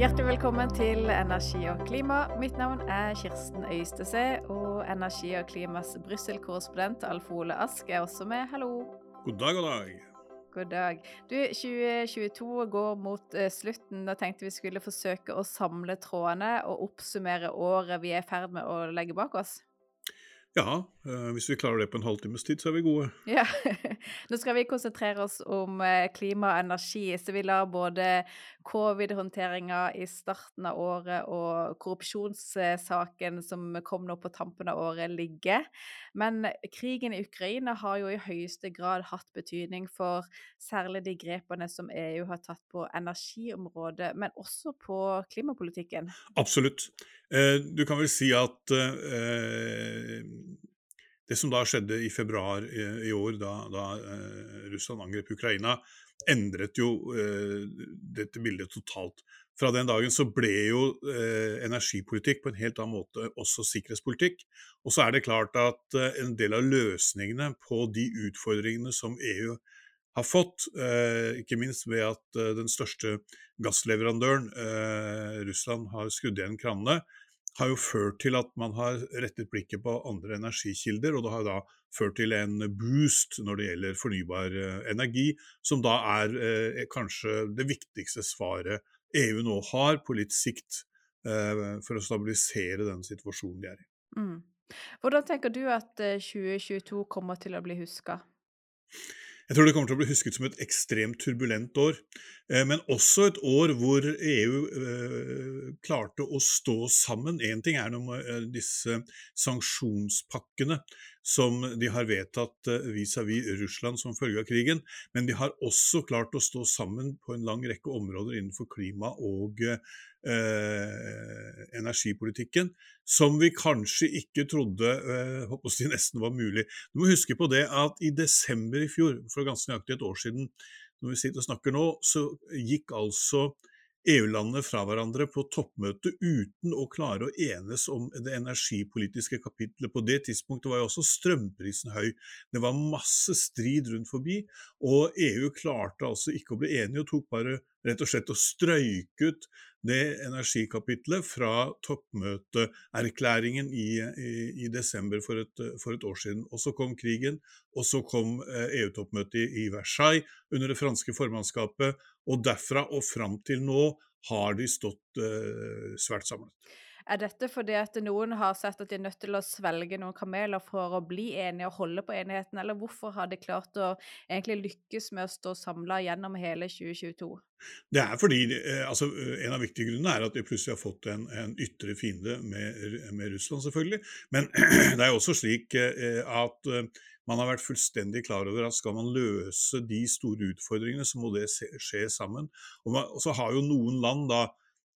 Hjertelig velkommen til Energi og klima. Mitt navn er Kirsten Øystese, og Energi og klimas Brussel-korrespondent Alf Ole Ask er også med. Hallo. God dag, god dag. God dag. Du, 2022 går mot uh, slutten. Da tenkte vi skulle forsøke å samle trådene og oppsummere året vi er i ferd med å legge bak oss. Ja, eh, hvis vi klarer det på en halvtimes tid, så er vi gode. Ja. Nå skal vi konsentrere oss om eh, klima og energi, så vi lar både covid-håndteringa i starten av året og korrupsjonssaken som kom nå på tampen av året, ligger. Men krigen i Ukraina har jo i høyeste grad hatt betydning for særlig de grepene som EU har tatt på energiområdet, men også på klimapolitikken. Absolutt. Eh, du kan vel si at det som da skjedde i februar i, år, da, da uh, Russland angrep Ukraina, endret jo uh, dette bildet totalt. Fra den dagen så ble jo energipolitikk på en helt annen måte også sikkerhetspolitikk. Og så er det klart at en del av løsningene på de utfordringene som EU har fått, ikke minst ved at den største gassleverandøren, Russland, har skrudd igjen kranene, har jo ført til at man har rettet blikket på andre energikilder, og det har da ført til en boost når det gjelder fornybar eh, energi, som da er eh, kanskje det viktigste svaret EU nå har på litt sikt eh, for å stabilisere den situasjonen de er i. Mm. Hvordan tenker du at 2022 eh, kommer til å bli huska? Jeg tror det kommer til å bli husket som et ekstremt turbulent år, eh, men også et år hvor EU eh, klarte å stå sammen. Én ting er med eh, disse sanksjonspakkene som de har vedtatt vis-à-vis -vis Russland som følge av krigen, men de har også klart å stå sammen på en lang rekke områder innenfor klima og eh, energipolitikken, som vi kanskje ikke trodde eh, de nesten var mulig. Du må huske på det at i desember i fjor, for ganske nøyaktig et år siden, når vi sitter og snakker nå, så gikk altså EU-landene fra hverandre på toppmøte uten å klare å enes om det energipolitiske kapitlet. På det tidspunktet var jo også strømprisen høy. Det var masse strid rundt forbi, og EU klarte altså ikke å bli enige og tok bare rett og slett å strøyke ut det energikapitlet fra toppmøteerklæringen i, i, i desember for et, for et, år siden. Og så kom krigen, og så kom EU-toppmøtet eh, e i Versailles under det franske formannskapet, og derfra og fram til nå har de stått eh, svært samlet. Er dette fordi at noen har sett at de er nødt til å svelge noen kameler for å bli enige og holde på enigheten, eller hvorfor har de klart å egentlig lykkes med å stå samla gjennom hele 2022? Det er fordi, eh, altså En av viktige grunnene er at de plutselig har fått en, en ytre fiende med, med, Russland, selvfølgelig. Men det er også slik eh, at man har vært fullstendig klar over at skal man løse de store utfordringene, så må det skje sammen. Og, man, og så har jo noen land da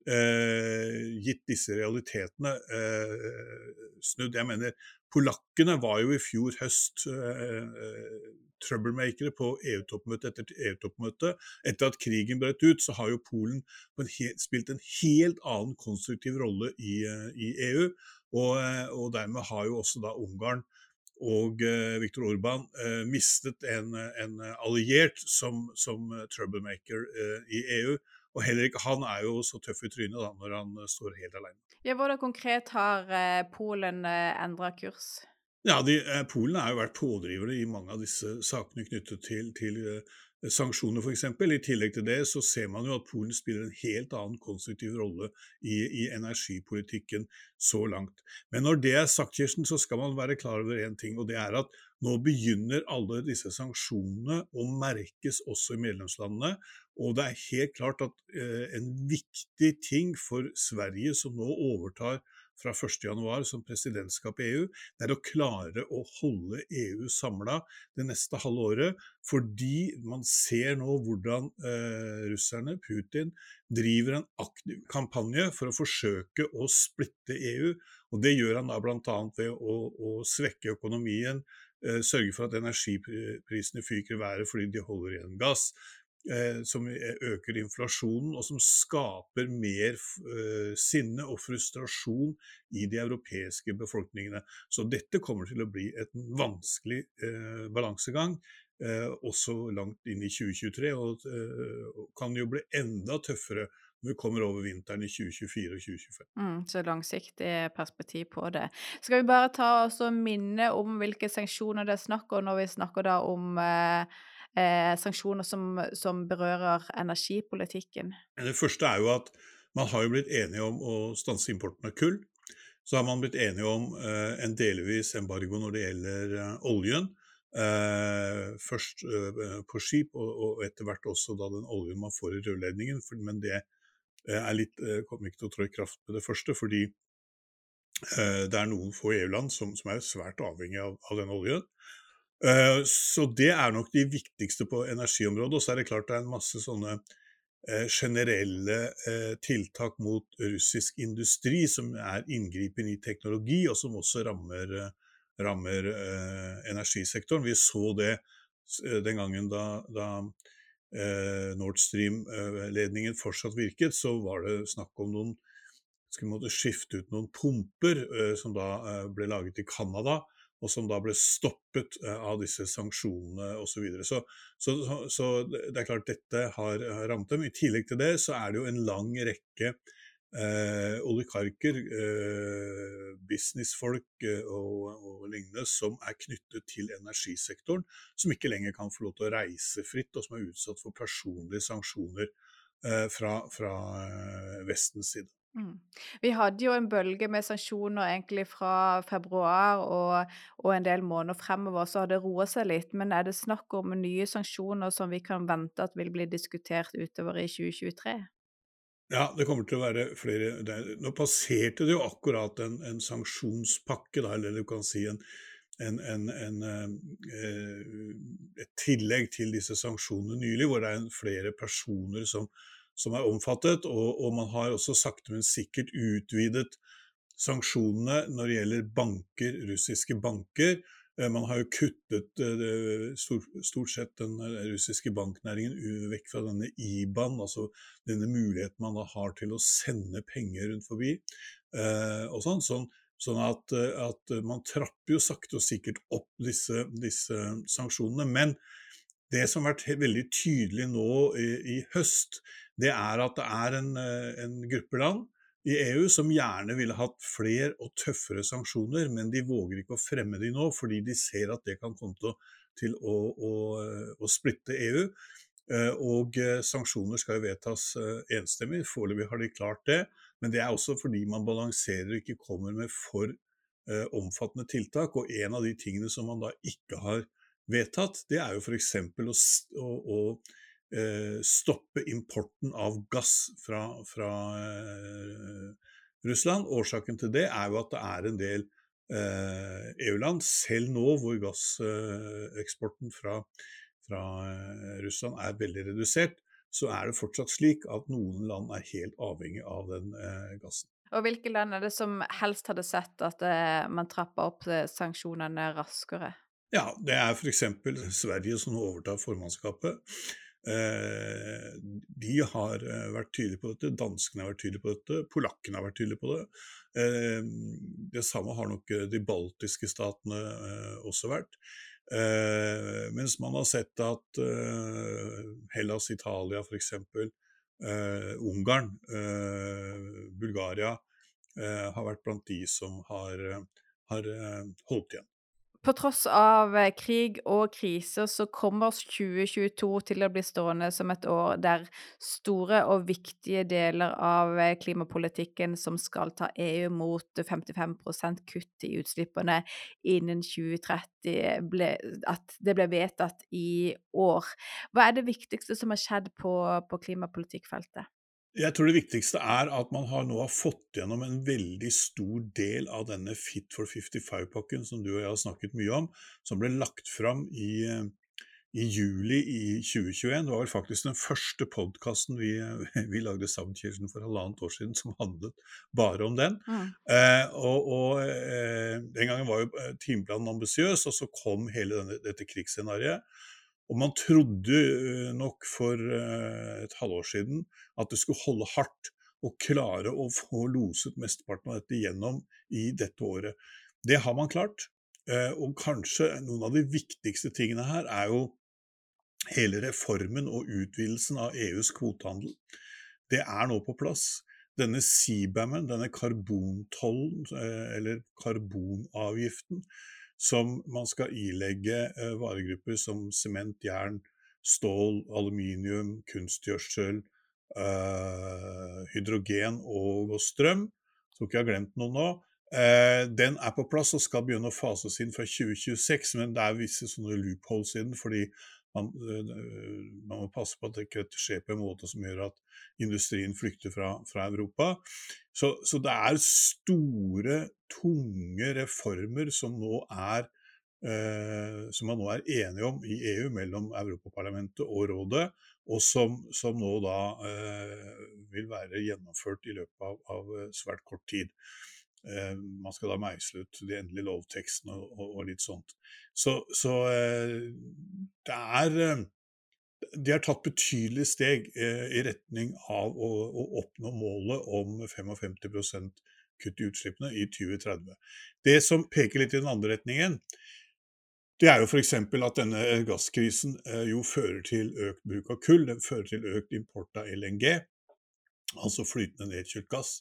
eh, gitt disse realitetene eh, snudd. Jeg mener, polakkene var jo i fjor høst eh, eh troublemakere på EU-toppmøte etter EU-toppmøte. Etter at krigen brøt ut, så har jo Polen en spilt en helt annen konstruktiv rolle i, i EU. Og, og, dermed har jo også da Ungarn og eh, Viktor Orban eh, mistet en, en, alliert som, som troublemaker eh, i EU. Og heller ikke han er jo så tøff i trynet da, når han står helt alene. Ja, Hvordan konkret har Polen endra kurs? Ja, de, Polen har jo vært pådrivere i mange av disse sakene knyttet til, til sanksjoner f.eks. I tillegg til det så ser man jo at Polen spiller en helt annen konstruktiv rolle i, i energipolitikken så langt. Men når det er sagt, Kirsten, så skal man være klar over én ting, og det er at nå begynner alle disse sanksjonene å merkes også i medlemslandene. Og det er helt klart at eh, en viktig ting for Sverige, som nå overtar fra 1.1 som presidentskap i EU, det er å klare å holde EU samla det neste halve året. Fordi man ser nå hvordan eh, russerne, Putin, driver en aktiv kampanje for å forsøke å splitte EU. Og det gjør han da bl.a. ved å, å svekke økonomien, eh, sørge for at energiprisene fyker i været fordi de holder igjen gass som øker inflasjonen, og som skaper mer eh, sinne og frustrasjon i de europeiske befolkningene. Så dette kommer til å bli en vanskelig eh, balansegang. Eh, også langt inn i 2023, og, eh, kan jo bli enda tøffere når vi kommer over vinteren i 2024 og 2025. Mm, så langsiktig perspektiv på det. Skal vi bare ta oss og minne om hvilke sanksjoner det er snakk om når vi snakker da om eh, eh, sanksjoner som, som, berører energipolitikken? Det første er jo at man har blitt enige om å stanse importen av kull. Så har man blitt enige om eh, en delvis embargo når det gjelder eh, oljen. Eh, først eh, på skip, og, og, etter hvert også da den oljen man får i rørledningen. For, men det eh, er litt, kommer ikke til å trå i kraft med det første, fordi det er noen få EU-land som, som, er svært avhengig av, av den oljen. Eh, så det er nok de viktigste på energiområdet. Og så er det klart det er en masse sånne generelle tiltak mot russisk industri som er inngripen i teknologi, og som også rammer rammer eh, energisektoren. Vi så det eh, den gangen da, da eh, Nord Stream-ledningen fortsatt virket, så var det snakk om noen skulle måtte skifte ut noen pumper eh, som da eh, ble laget i Canada, og som da ble stoppet eh, av disse sanksjonene osv. Så, så, så, så det er klart dette har rammet dem. I tillegg til det så er det jo en lang rekke eh, oligarker, eh, businessfolk eh, og, og, lignende som er knyttet til energisektoren, som ikke lenger kan få lov til å reise fritt, og som er utsatt for personlige sanksjoner eh, fra, fra eh, Vestens side. Mm. Vi hadde jo en bølge med sanksjoner egentlig fra februar og, og en del måneder fremover, så har det roa seg litt. Men er det snakk om nye sanksjoner som vi kan vente at vil bli diskutert utover i 2023? Ja, det kommer til å være flere Nå passerte det jo akkurat en, en sanksjonspakke, da, eller du kan si en, en, eh, et tillegg til disse sanksjonene nylig, hvor det er flere personer som, som er omfattet. Og, og, man har også sakte, men sikkert utvidet sanksjonene når det gjelder banker, russiske banker. Eh, man har jo kuttet eh, stort sett den eh, russiske banknæringen vekk fra denne IBAN, altså denne muligheten man har til å sende penger rundt forbi. og sånn, sånn, sånn at, at, man trapper jo sakte og sikkert opp disse, disse sanksjonene. Men det som har vært veldig tydelig nå i, i høst, det er at det er en, en gruppe land i EU som gjerne ville hatt flere og tøffere sanksjoner, men de våger ikke å fremme de nå, fordi de ser at det kan komme til å, til å, å, å splitte EU. Eh, og eh, sanksjoner skal jo vedtas eh, enstemmig, foreløpig har de klart det. Men det er også fordi man balanserer og ikke kommer med for omfattende tiltak. Og en av de tingene som man da ikke har vedtatt, det er jo f.eks. å, å Eh, stoppe importen av gass fra, fra eh, Russland. Årsaken til det er jo at det er en del eh, EU-land, selv nå hvor gasseksporten fra, fra Russland er veldig redusert, så er det fortsatt slik at noen land er helt avhengig av den gassen. Og hvilke land er det som helst hadde sett at man trappa opp sanksjonene raskere? Ja, det er f.eks. Sverige som overtar formannskapet. Eh, de har eh, vært tydelige på dette, danskene har vært tydelige på dette, polakkene har vært tydelige på det. Eh, det samme har nok de baltiske statene også vært. Mens man har sett at Hellas, Italia f.eks., Ungarn, Bulgaria har vært blant de som har, har holdt igjen. På tross av eh, krig og kriser så kommer 2022 til å bli stående som et år der store og viktige deler av eh, klimapolitikken som skal ta EU mot 55% kutt i utslippene innen 2030, ble, at det ble vedtatt i år. Hva er det viktigste som har skjedd på, på klimapolitikkfeltet? Jeg tror det viktigste er at man har nå har fått gjennom en veldig stor del av denne Fit for 55-pakken som du og jeg har snakket mye om, som ble lagt fram i, i juli i 2021. Det var vel faktisk den første podkasten vi, vi, lagde sammen Kirsten, for halvannet år siden som handlet bare om den. Mm. Eh, og, og eh, Den gangen var jo eh, timeplanen ambisiøs, og så kom hele denne, dette krigsscenarioet. Og man trodde eh, nok for eh, et halvår siden at det skulle holde hardt å klare å få loset mesteparten av dette gjennom i dette året. Det har man klart, eh, og kanskje noen av de viktigste tingene her er jo hele reformen og utvidelsen av EUs kvotehandel. det er nå på plass. Denne CBAM-en, denne karbontollen, eller karbonavgiften, som man skal ilegge eh, varegrupper som sement, jern, stål, aluminium, kunstgjødsel, øh, hydrogen og, strøm. strøm. Tror ikke jeg har glemt noe nå. Eh, den er på plass og skal begynne å fases inn fra 2026, men det er visse sånne loopholes i den. fordi man, eh, man, må passe på at det ikke skjer på en måte som gjør at industrien flykter fra, fra Europa. Så, så, det er store, tunge reformer som nå er eh, som man nå er enige om i EU mellom Europaparlamentet og rådet, og som, som nå da eh, vil være gjennomført i løpet av, av svært kort tid. Eh, man skal da meisle ut de endelige lovtekstene og, og, og litt sånt. Så, så eh, det er eh, De har tatt betydelige steg i retning av å, å oppnå målet om 55 kutt i utslippene i 2030. Det som peker litt i den andre retningen, det er jo f.eks. at denne gasskrisen jo fører til økt bruk av kull. Den fører til økt import av LNG, altså flytende nedkjølt gass.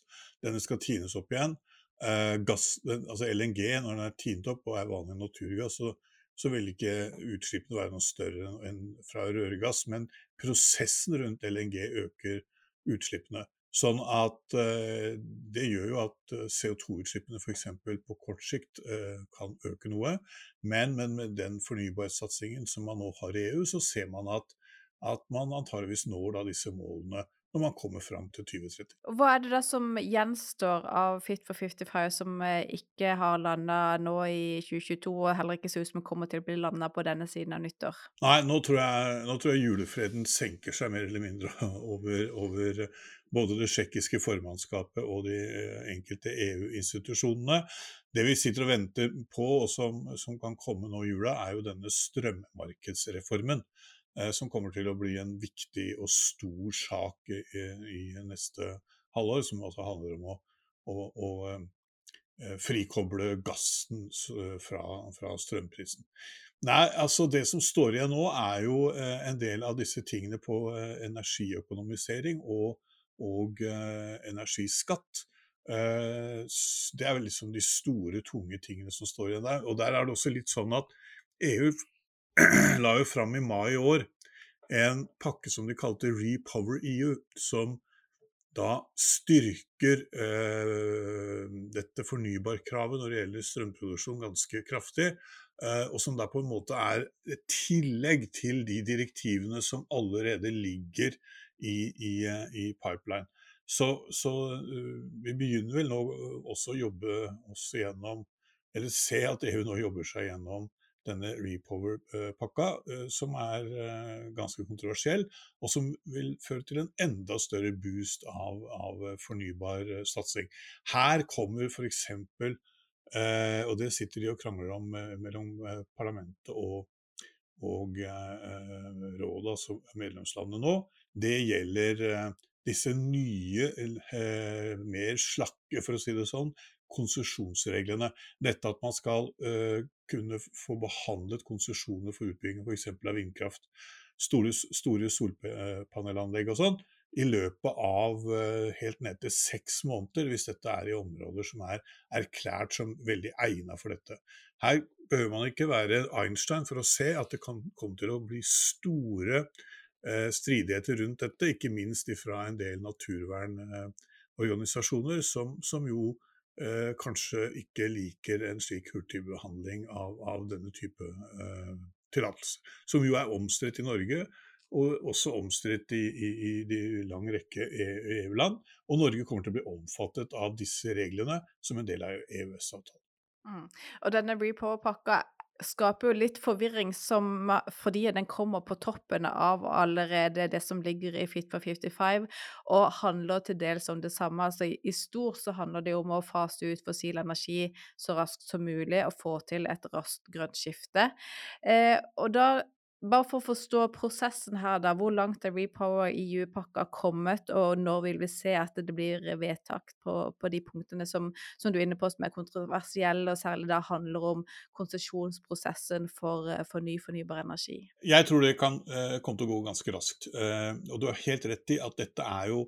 Denne skal tines opp igjen. Eh, gass, altså LNG, når den er tint opp og er vanlig naturgass, så, så vil ikke utslippene være noe større enn fra røregass. Men prosessen rundt LNG øker utslippene. Sånn at eh, det gjør jo at eh, CO2-utslippene f.eks. på kort sikt kan øke noe. Men, men, med den fornybarsatsingen som man nå har i EU, så ser man at, at man antageligvis når disse målene når man kommer fram til 2030. Hva er det da som gjenstår av Fit for 55 som eh, ikke har landa nå i 2022, og heller ikke ser ut som kommer til å bli landa på denne siden av nyttår? Nei, nå tror jeg, nå tror jeg julefreden senker seg mer eller mindre over, over både det tsjekkiske formannskapet og de eh, enkelte EU-institusjonene. Det vi sitter og venter på, og som, som kan komme nå i jula, er jo denne strømmarkedsreformen. Eh, som kommer til å bli en viktig og stor sak i, i neste halvår, som altså handler om å, å, å eh, frikoble gassen fra, fra, strømprisen. Nei, altså Det som står igjen nå, er jo eh, en del av disse tingene på energiøkonomisering og, og energiskatt. Det er vel liksom de store, tunge tingene som står igjen der. Og der er det også litt sånn at EU la jo fram i mai i år en pakke som de kalte Repower EU, som da styrker eh, dette fornybarkravet når det gjelder strømproduksjon ganske kraftig, eh, og som da på en måte er et tillegg til de direktivene som allerede ligger i, i, i pipeline. Så, så uh, vi begynner vel nå også å jobbe oss gjennom, eller se at EU nå jobber seg gjennom denne Repower-pakka, eh, som er eh, ganske kontroversiell, og som vil føre til en enda større boost av, av fornybar eh, satsing. Her kommer f.eks. Og det sitter de og krangler om mellom parlamentet og, og rådet, altså medlemslandene nå. Det gjelder disse nye, mer slakke, for å si det sånn, konsesjonsreglene. Dette at man skal uh, kunne få behandlet konsesjoner for utbygging f.eks. av vindkraft, store, store solpanelanlegg og sånn, i løpet av uh, helt ned til seks måneder, hvis dette er i områder som er erklært som veldig egnet for dette. Her behøver man ikke være Einstein for å se at det kan komme til å bli store uh, stridigheter rundt dette, ikke minst fra en del naturvernorganisasjoner, som, som jo eh, kanskje ikke liker en slik hurtigbehandling av, av denne type eh, tillatelse. Som jo er omstridt i Norge, og også omstridt i, i, i de lang rekke EU-land. Og Norge kommer til å bli omfattet av disse reglene som en del av EØS-avtalen. Mm. Og denne repo-pakka skaper jo litt forvirring som, fordi den kommer på toppen av allerede det som ligger i Fit for 55, og handler til dels om det samme. Altså, i, stor så handler det om å fase ut fossil energi så raskt som mulig og få til et raskt grønt skifte. Eh, og da bare for å forstå prosessen her, da. Hvor langt er Repower EU-pakka kommet, og når vil vi se at det blir vedtak på, på de punktene som, som, du er inne på som er kontroversielle, og særlig da handler om konsesjonsprosessen for, for, ny fornybar energi? Jeg tror det kan eh, komme til å gå ganske raskt. Eh, og du har helt rett i at dette er jo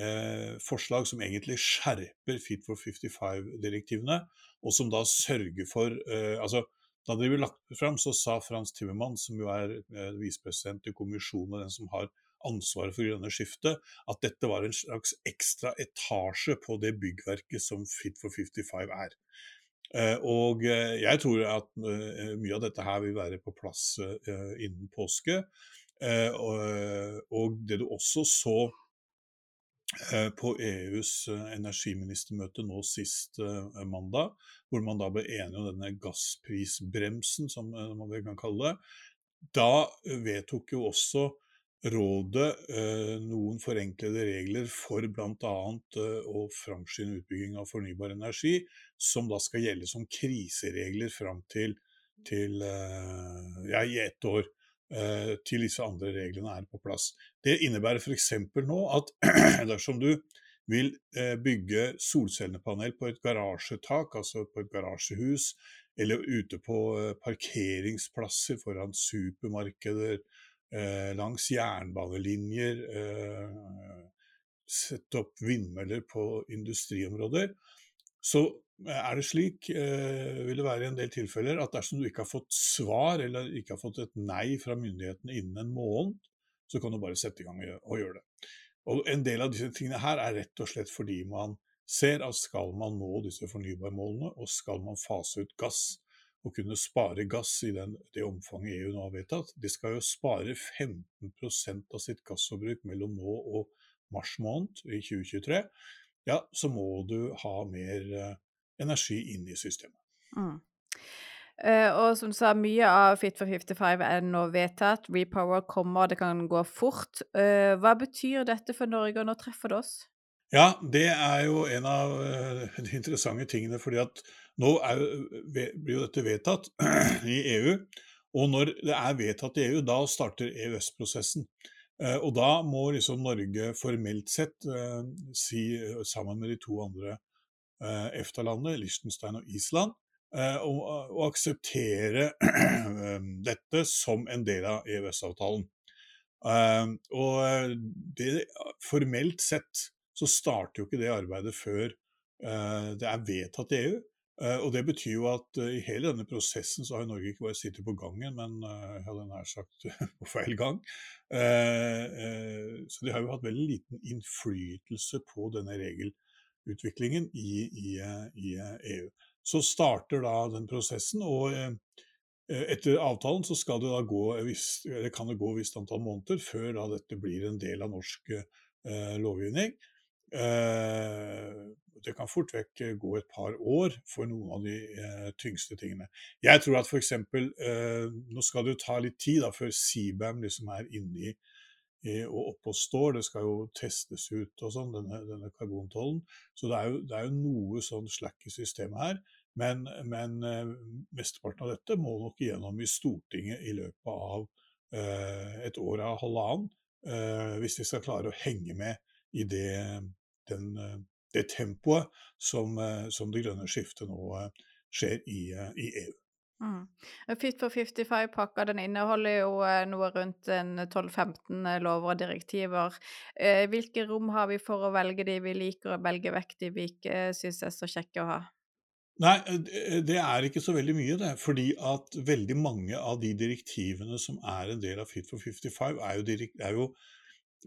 eh, forslag som egentlig skjerper Fit for 55-direktivene, og som da sørger for eh, altså da de ble lagt fram, så sa Frans Timmermann, som jo er eh, visepresident i kommisjonen og den som har ansvaret for grønne skiftet, at dette var en slags ekstra etasje på det byggverket som Fit for 55 er. Eh, og eh, jeg tror at eh, mye av dette her vil være på plass innen påske. Og, det du også så på EUs eh, energiministermøte nå sist eh, mandag, hvor man da ble enige om denne gassprisbremsen, som man kan kalle det. Da vedtok jo også rådet noen forenklede regler for bl.a. å framskynde utbygging av fornybar energi, som da skal gjelde som kriseregler fram til, til ja, i ett år. Eh, til disse andre reglene er på plass. Det innebærer f.eks. nå at dersom du vil eh, bygge solcellepanel på et garasjetak, altså på et garasjehus, eller ute på eh, parkeringsplasser foran supermarkeder, langs jernbanelinjer, sette opp vindmøller på industriområder, så er det slik, eh, vil det være i en del tilfeller, at dersom du ikke har fått svar eller ikke har fått et nei fra myndighetene innen en måned, så kan du bare sette i gang og gjøre det. Og En del av disse tingene her er rett og slett fordi man ser at skal man nå disse fornybarmålene, og skal man fase ut gass og kunne spare gass i den, det omfanget EU nå har vedtatt, de skal jo spare 15% av sitt gassforbruk mellom nå og mars måned i 2023, ja, så må du ha mer eh, energi inn i systemet. Mm. Uh, og som du sa, mye av Fit for 55 er nå vedtatt. Repower kommer, det kan gå fort. Uh, hva betyr dette for Norge, og når treffer det oss? Ja, det er jo en av uh, de interessante tingene. fordi at nå er, blir jo dette vedtatt i EU. Og når det er vedtatt i EU, da starter EØS-prosessen. Og da må liksom Norge formelt sett si, sammen med de to andre Eh, EFTA-landet, Liechtenstein og Island, eh, og, og akseptere dette som en del av EØS-avtalen. Eh, og det, formelt sett så starter jo ikke det arbeidet før det er vedtatt i EU. Og Det betyr jo at i hele denne prosessen så har Norge ikke bare sittet på gangen, men jeg hadde nær sagt på feil gang. Så de har jo hatt veldig liten innflytelse på denne regelen utviklingen i, i, i, EU. Så starter da den prosessen, og eh, etter avtalen så skal det da gå, eller kan det gå et visst antall måneder før da dette blir en del av norsk eh, lovgivning. Eh, det kan fort vekk gå et par år for noen av de eh, tyngste tingene. Jeg tror at f.eks. Eh, nå skal det jo ta litt tid da, før CBAM liksom er inne i og opp og står. Det skal jo testes ut og sånn, denne, denne karbontollen. Så det er, jo, det er, jo, noe sånn slack i systemet her. Men, men eh, mesteparten av dette må nok igjennom i Stortinget i løpet av eh, et år av halvannen. Eh, hvis de skal klare å henge med i det, den, det tempoet som, eh, som, det grønne skiftet nå eh, skjer i, eh, i EU. Mm. Fit for 55-pakka den inneholder jo eh, noe rundt 12-15 eh, lover og direktiver. Eh, hvilke rom har vi for å velge de vi liker, og velge vekk de vi ikke syns er så kjekke å ha? Nei, det er ikke så veldig mye, det. Fordi at veldig mange av de direktivene som er en del av Fit for 55, er jo, direkt, er jo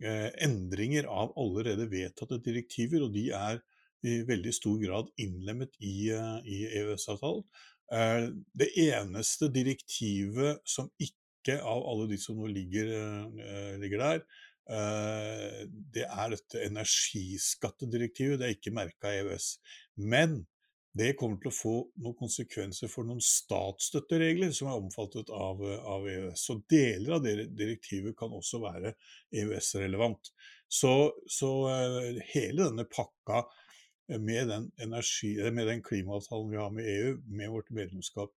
eh, endringer av allerede vedtatte direktiver, og de er i veldig stor grad innlemmet i, i EØS-avtalen. Eh, det eneste direktivet som ikke av alle de som nå ligger, eh, ligger der, eh, det er dette energiskattedirektivet. Det er ikke merka EØS. Men det kommer til å få noen konsekvenser for noen statsstøtteregler som er omfattet av, av EØS. Så deler av det direktivet kan også være EØS-relevant. Så, så, hele denne pakka med den, energi, med den klimaavtalen vi har med EU, med vårt medlemskap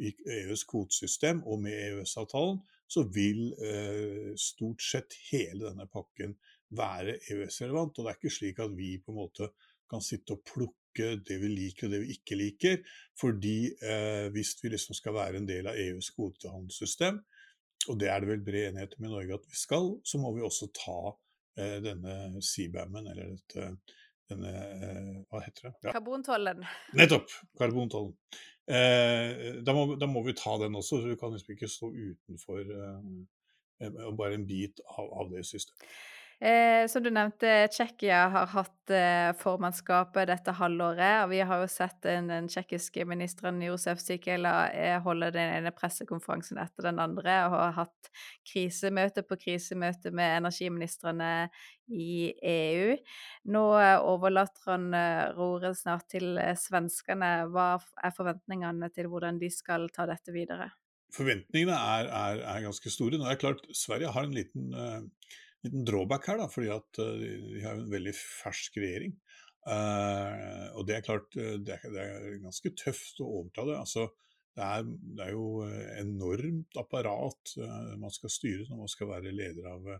i EUs kvotesystem og med EØS-avtalen, så vil eh, stort sett hele denne pakken være EØS-relevant. Og det er ikke slik at vi på en måte kan sitte og plukke det vi liker og det vi ikke liker. Fordi eh, hvis vi liksom skal være en del av EUs kvotehandelssystem, og det er det vel bred enighet med Norge at vi skal, så må vi også ta denne CBAM-en, eller dette, denne Hva heter det? Ja. Karbontollen. Nettopp! Karbontollen. Da må, da, må, vi ta den også, så vi kan liksom ikke stå utenfor bare en bit av, av det systemet. Eh, som du nevnte, Tsjekkia har hatt eh, formannskapet dette halvåret. Og vi har jo sett den, den tsjekkiske ministeren Josef Sikela eh, holde den ene pressekonferansen etter den andre, og har hatt krisemøte på krisemøte med energiministrene i EU. Nå eh, overlater han eh, roret snart til svenskene. Hva er forventningene til hvordan de skal ta dette videre? Forventningene er, er, er ganske store. Nå er det klart, Sverige har en liten liten drawback her, da, fordi at uh, de har en veldig fersk regjering. Uh, og det er klart, eh, det er, det er, ganske tøft å overta det. Altså, det, er, det er jo enormt apparat uh, man skal styre når man skal være leder av,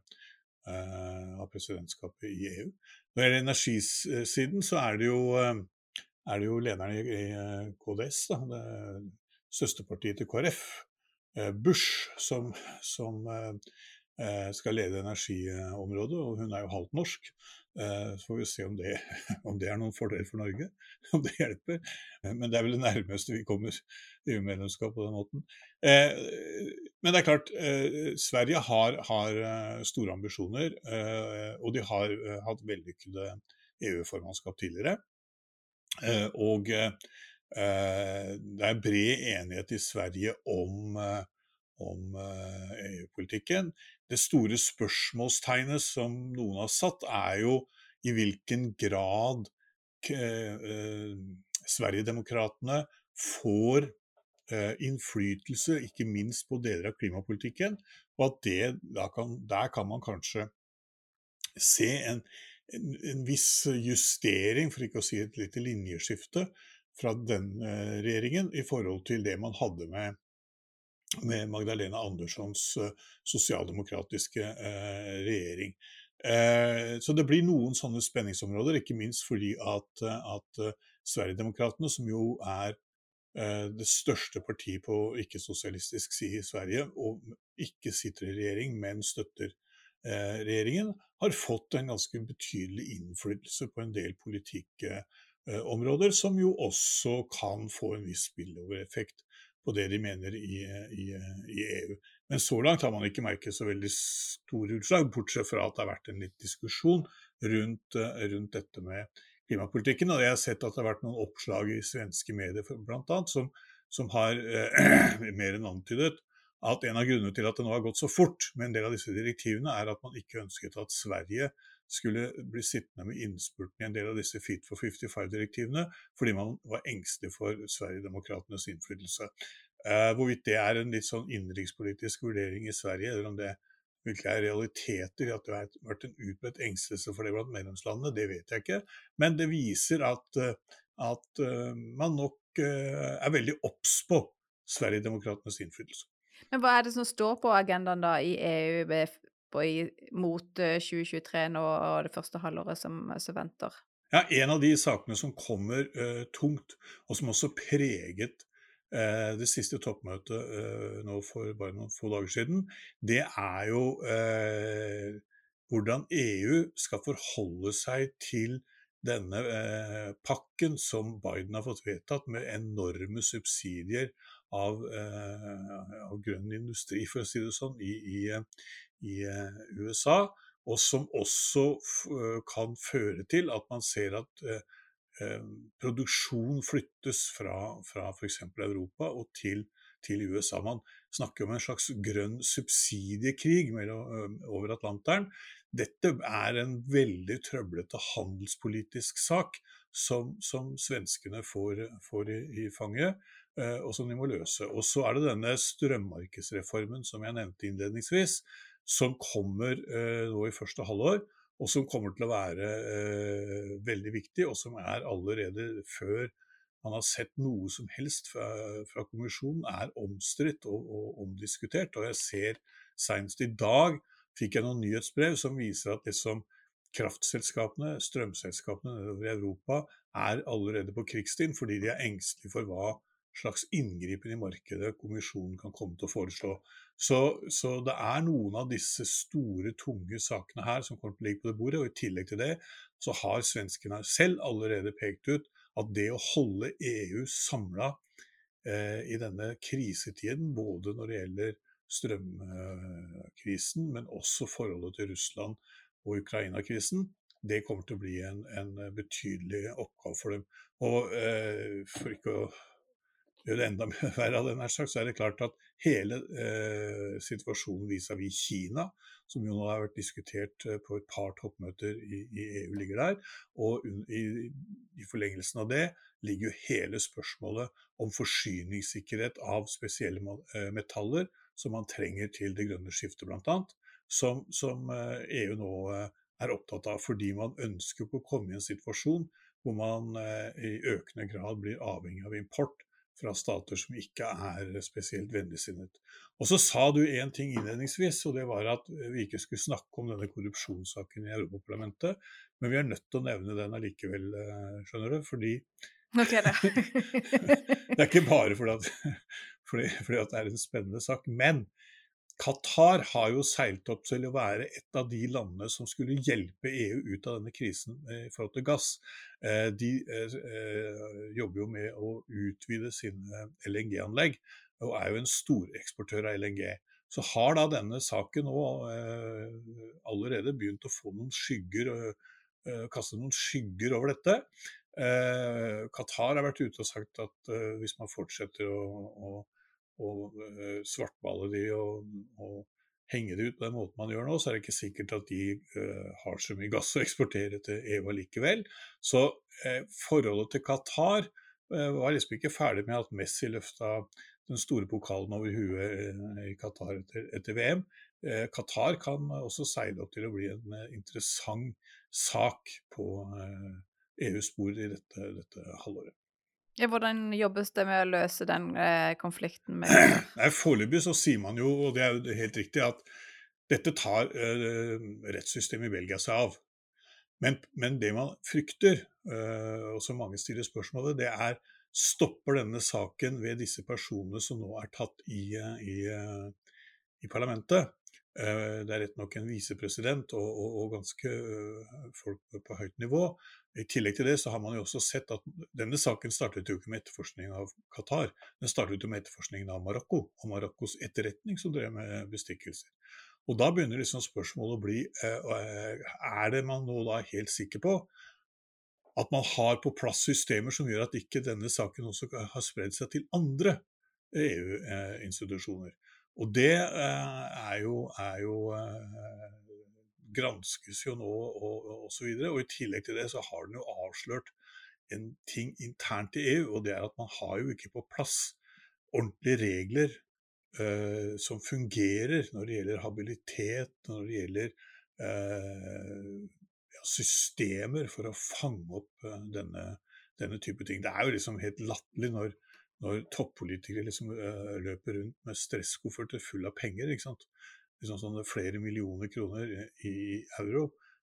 av presidentskapet i EU. Når det gjelder energisiden, så er det jo, er det jo lederen i, i KDS, da, søsterpartiet til KrF, Bush, som, som Eh, skal lede energiområdet, og hun er jo halvt norsk. Eh, så får vi se om det, om det er noen fordel for Norge, om det hjelper. Men det er vel det nærmeste vi kommer EU-medlemskap på den måten. Eh, men det er klart, Sverige har, har store ambisjoner, og de har hatt vellykkede EU-formannskap tidligere. Og det er bred enighet i Sverige om om EU-politikken. Det store spørsmålstegnet som noen har satt, er jo i hvilken grad eh, Sverigedemokraterna får eh, innflytelse, ikke minst på deler av klimapolitikken, og at det, kan, der kan man kanskje se en, en, en, viss justering, for ikke å si et lite linjeskifte, fra denne regjeringen i forhold til det man hadde med med Magdalena Anderssons eh, sosialdemokratiske eh, regjering. Eh, så det blir noen sånne spenningsområder, ikke minst fordi at, at Sverigedemokraterna, som jo er det største partiet på ikke-sosialistisk side i Sverige, og ikke sitter i regjering, men støtter regjeringen, har fått en ganske betydelig innflytelse på en del politikkområder, som jo også kan få en viss spillover-effekt på det de mener i, i, i, EU. Men så langt har man ikke merket så veldig store utslag, bortsett fra at det har vært en litt diskusjon rundt, rundt dette med klimapolitikken. Og jeg har sett at det har vært noen oppslag i svenske medier bl.a. Som, som har eh, mer enn antydet at en av grunnene til at det nå har gått så fort med en del av disse direktivene, er at man ikke ønsket at Sverige skulle bli sittende med innspurten i en del av disse Fit for 55-direktivene, fordi man var engstelig for Sverigedemokraternes innflytelse. Eh, hvorvidt det er en litt sånn innenrikspolitisk vurdering i Sverige, eller om det virkelig er realiteter i at det har vært en utbredt engstelse for det blant medlemslandene, det vet jeg ikke. Men det viser at, eh, at uh, man nok uh, er veldig obs på Sverigedemokraternes innflytelse. Men hva er det som står på agendaen da i EU i, mot 2023 nå og det første halvåret som, som, venter? Ja, En av de sakene som kommer uh, tungt, og som også preget uh, det siste toppmøtet nå for bare noen få dager siden, det er jo hvordan EU skal forholde seg til denne pakken som Biden har fått vedtatt, med enorme subsidier av, av grønn industri, for å si det sånn, i, i, i eh, USA, og som også eh, kan føre til at man ser at eh, produksjon flyttes fra, fra f.eks. Europa og til, til, USA. Man snakker om en slags grønn subsidiekrig mellom, over Atlanteren. Dette er en veldig trøblete handelspolitisk sak som, som svenskene får, får i, i, fanget, og som de må løse. Og så er det denne strømmarkedsreformen som jeg nevnte innledningsvis, som kommer eh, nå i første halvår, og som kommer til å være eh, veldig viktig, og som er allerede før man har sett noe som helst fra, fra kommisjonen, er omstridt og, og, omdiskutert. Og jeg ser senest i dag fikk jeg noen nyhetsbrev som viser at det som kraftselskapene, strømselskapene nedover i Europa, er allerede på krigsstien fordi de er engstelige for hva slags inngripen i markedet kommisjonen kan komme til å foreslå. Så, så, det er noen av disse store, tunge sakene her som kommer til å ligge på det bordet. Og i tillegg til det så har svenskene selv allerede pekt ut at det å holde EU samla eh, i denne krisetiden, både når det gjelder strømkrisen, men også forholdet til Russland og Ukraina-krisen, det kommer til å bli en, en betydelig oppgave for dem. Og eh, for ikke å gjøre det enda verre av det, nær sagt, så er det klart at hele eh, situasjonen vis-à-vis Kina, som jo nå har vært diskutert eh, på et par toppmøter i, i EU, ligger der. Og i, i, forlengelsen av det ligger jo hele spørsmålet om forsyningssikkerhet av spesielle eh, metaller som man trenger til det grønne skiftet, bl.a. Som, som EU eh, e nå er opptatt av, fordi man ønsker ikke å komme i en situasjon hvor man i økende grad blir avhengig av import fra stater som ikke er spesielt vennligsinnet. Og så sa du én ting innledningsvis, og det var at vi ikke skulle snakke om denne korrupsjonssaken i Europaparlamentet. Men vi er nødt til å nevne den allikevel, eh, skjønner du. Fordi okay, det. det er ikke bare fordi at, fordi, fordi at det er en spennende sak. Men Qatar har jo seilt opp til å være et av de landene som skulle hjelpe EU ut av denne krisen i forhold til gass. Eh, de eh, jobber jo med å utvide sine LNG-anlegg, og er jo en storeksportør av LNG. Så har da denne saken nå eh, allerede begynt å få noen skygger, kaste noen skygger over dette. Qatar har vært ute og sagt at hvis man fortsetter å og uh, svartmale de og, og, henge de ut på den måten man gjør nå, så er det ikke sikkert at de uh, har så mye gass å eksportere til EU likevel. Så uh, forholdet til Qatar var liksom ikke ferdig med at Messi løfta den store pokalen over huet i Qatar etter, etter VM. Qatar kan også seile opp til å bli en interessant sak på EUs bord i dette, dette halvåret. Hvordan jobbes det med å løse den eh, konflikten? Foreløpig så sier man jo, og det er jo helt riktig, at dette tar eh, rettssystemet i Belgia seg av. Men, men det man frykter, eh, og som mange stiller spørsmålet, det er stopper denne saken ved disse personene som nå er tatt i, eh, i, eh, i parlamentet. Eh, det er rett nok en visepresident og, og, og, ganske folk på høyt nivå. I tillegg til det så har man jo også sett at denne saken startet jo ikke med etterforskningen av Qatar, den startet jo med etterforskningen av Marokko, og Marokkos etterretning som drev med bestikkelser. Og da begynner liksom spørsmålet å bli er det man nå da helt sikker på at man har på plass systemer som gjør at ikke denne saken også har spredd seg til andre EU-institusjoner. Og det eh, er jo, er jo eh, granskes jo nå og osv. Og, og, og i tillegg til det så har den jo avslørt en ting internt i EU, og det er at man har jo ikke på plass ordentlige regler uh, som fungerer når det gjelder habilitet, når det gjelder uh, ja, systemer for å fange opp uh, denne, denne, type ting. Det er jo liksom helt latterlig når når toppolitikere liksom løper rundt med stresskofferter full av penger. ikke sant? Liksom sånne flere millioner kroner i, euro.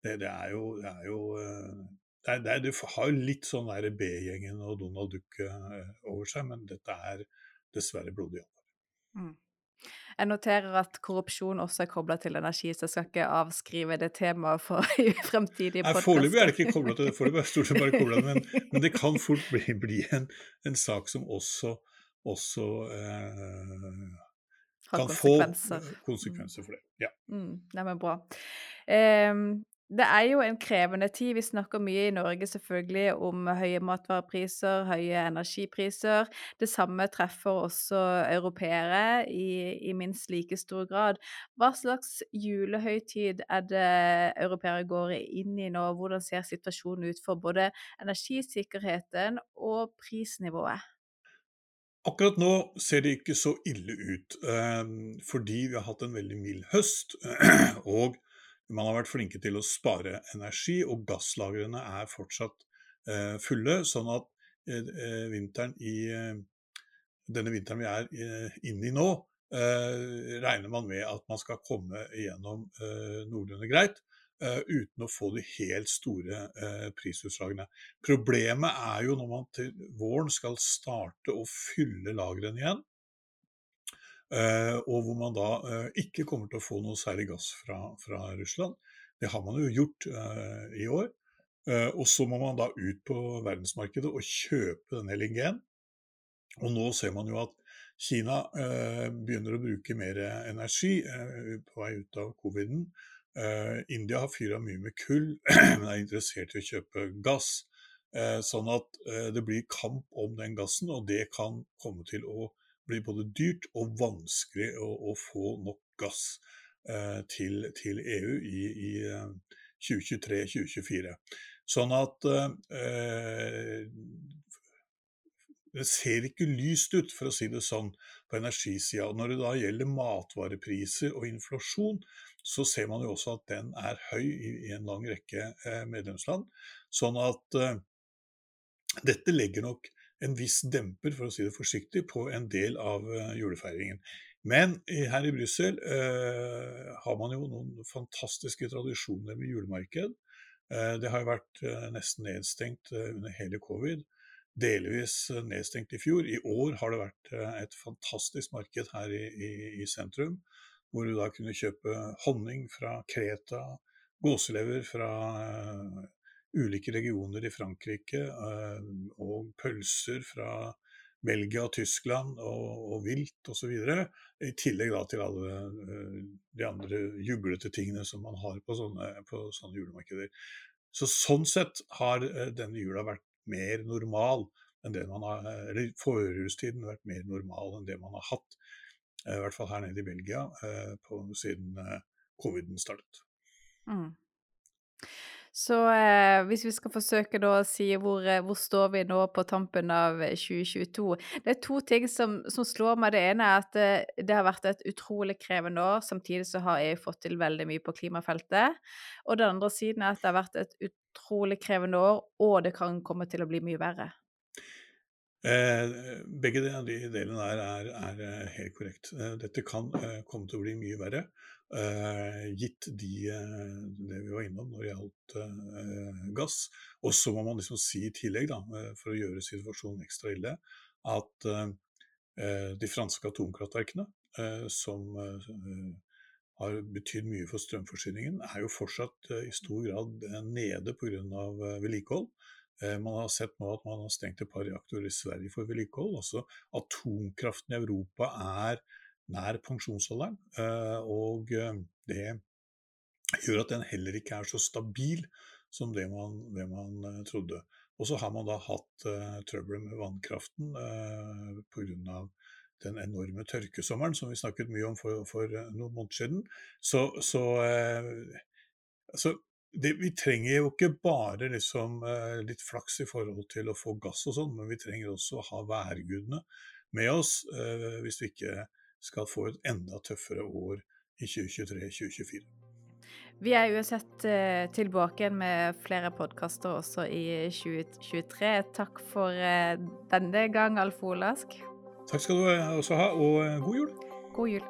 Det, det, er jo, det, er jo uh, det, er, Du har jo litt sånn B-gjengen og Donald Duck uh, over seg, men dette er dessverre blodig alvor. Mm. Jeg noterer at korrupsjon også er kobla til energi, så jeg skal ikke avskrive det temaet for fremtidige podkaster. Foreløpig er det ikke kobla til det, foreløpig er stort sett bare kobla men, men, det kan fort bli, bli en, en, sak som også, også eh, kan få konsekvenser for det. Ja. Mm, er bra. Um, det er jo en krevende tid. Vi snakker mye i Norge selvfølgelig om høye matvarepriser, høye energipriser. Det samme treffer også europeere i, i, minst like stor grad. Hva slags julehøytid er det europeere går inn i nå? Hvordan ser situasjonen ut for både energisikkerheten og prisnivået? Akkurat nå ser det ikke så ille ut, eh, fordi vi har hatt en veldig mild høst. og man har vært flinke til å spare energi, og gasslagrene er fortsatt eh, fulle. Sånn at eh, eh vinteren i, denne vinteren vi er inne i nå, regner man med at man skal komme igjennom noenlunde greit. Uh, uten å få de helt store uh, prisutslagene. Problemet er jo når man til våren skal starte å fylle lagrene igjen, uh, og hvor man da ikke kommer til å få noe særlig gass fra, fra Russland. Det har man jo gjort i år. og så må man da ut på verdensmarkedet og kjøpe den LNG-en. Og nå ser man jo at Kina eh, begynner å bruke mer energi eh, på vei ut av coviden. Eh, India har fyra mye med kull, men er interessert i å kjøpe gass. Uh, sånn at uh, det blir kamp om den gassen, og det kan komme til å bli både dyrt og vanskelig å, å få nok gass til, til, EU i, i 2023-2024. Sånn at det ser ikke lyst ut, for å si det sånn, på energisida. Når det da gjelder matvarepriser og inflasjon, så ser man jo også at den er høy i, i en lang rekke eh, medlemsland. Sånn at eh, dette legger nok en viss demper, for å si det forsiktig, på en del av eh, julefeiringen. Men her i Brussel eh, har man jo noen fantastiske tradisjoner med julemarked. Eh, det har jo vært eh, nesten nedstengt under hele covid delvis nedstengt i fjor. I år har det vært et fantastisk marked her i, i, i sentrum, hvor du da kunne kjøpe honning fra Kreta, gåselever fra uh, ulike regioner i Frankrike, uh, og pølser fra Belgia og Tyskland og, og vilt osv. I tillegg da til alle uh, de andre juglete tingene som man har på sånne, på sånne julemarkeder. Så Sånn sett har denne jula vært mer normal enn det man har Eller forhjulstiden vært mer normal enn det man har hatt. Eh, I hvert fall her nede i Belgia eh, på, siden eh, coviden startet. Mm. Så eh, hvis vi skal forsøke da å si hvor, hvor står vi nå på tampen av 2022 Det er to ting som, som slår meg. Det ene er at det, det, har vært et utrolig krevende år. Samtidig så har EU fått til veldig mye på klimafeltet. Og den andre siden er at det har vært et utrolig krevende år, og det kan komme til å bli mye verre. Eh, begge de, de delene der er, er, eh, helt korrekt. Eh, dette kan komme til å bli mye verre, gitt de, det vi var innom når det gjaldt gass. Og så må man liksom si i tillegg, da, for å gjøre situasjonen ekstra ille, at de franske atomkraftverkene, som har betydd mye for strømforsyningen, er jo fortsatt i stor grad nede pga. vedlikehold. Eh, man har sett nå at man har stengt et par reaktorer i Sverige for vedlikehold. Altså atomkraften i Europa er nær pensjonsalderen, eh, og eh, det gjør at den heller ikke er så stabil som det man, det man trodde. Og så har man da hatt uh, trøbbel med vannkraften uh, pga. den enorme tørkesommeren som vi snakket mye om for, for noen måneder siden. Så, så, uh, så det, vi trenger jo ikke bare liksom, eh, litt flaks i forhold til å få gass og sånn, men vi trenger også å ha værgudene med oss eh, hvis vi ikke skal få et enda tøffere år i 2023-2024. Vi er uansett eh, tilbake med flere podkaster også i 2023. Takk for eh, denne gang, Alf Olask. Takk skal du også ha, og eh, god jul. God jul.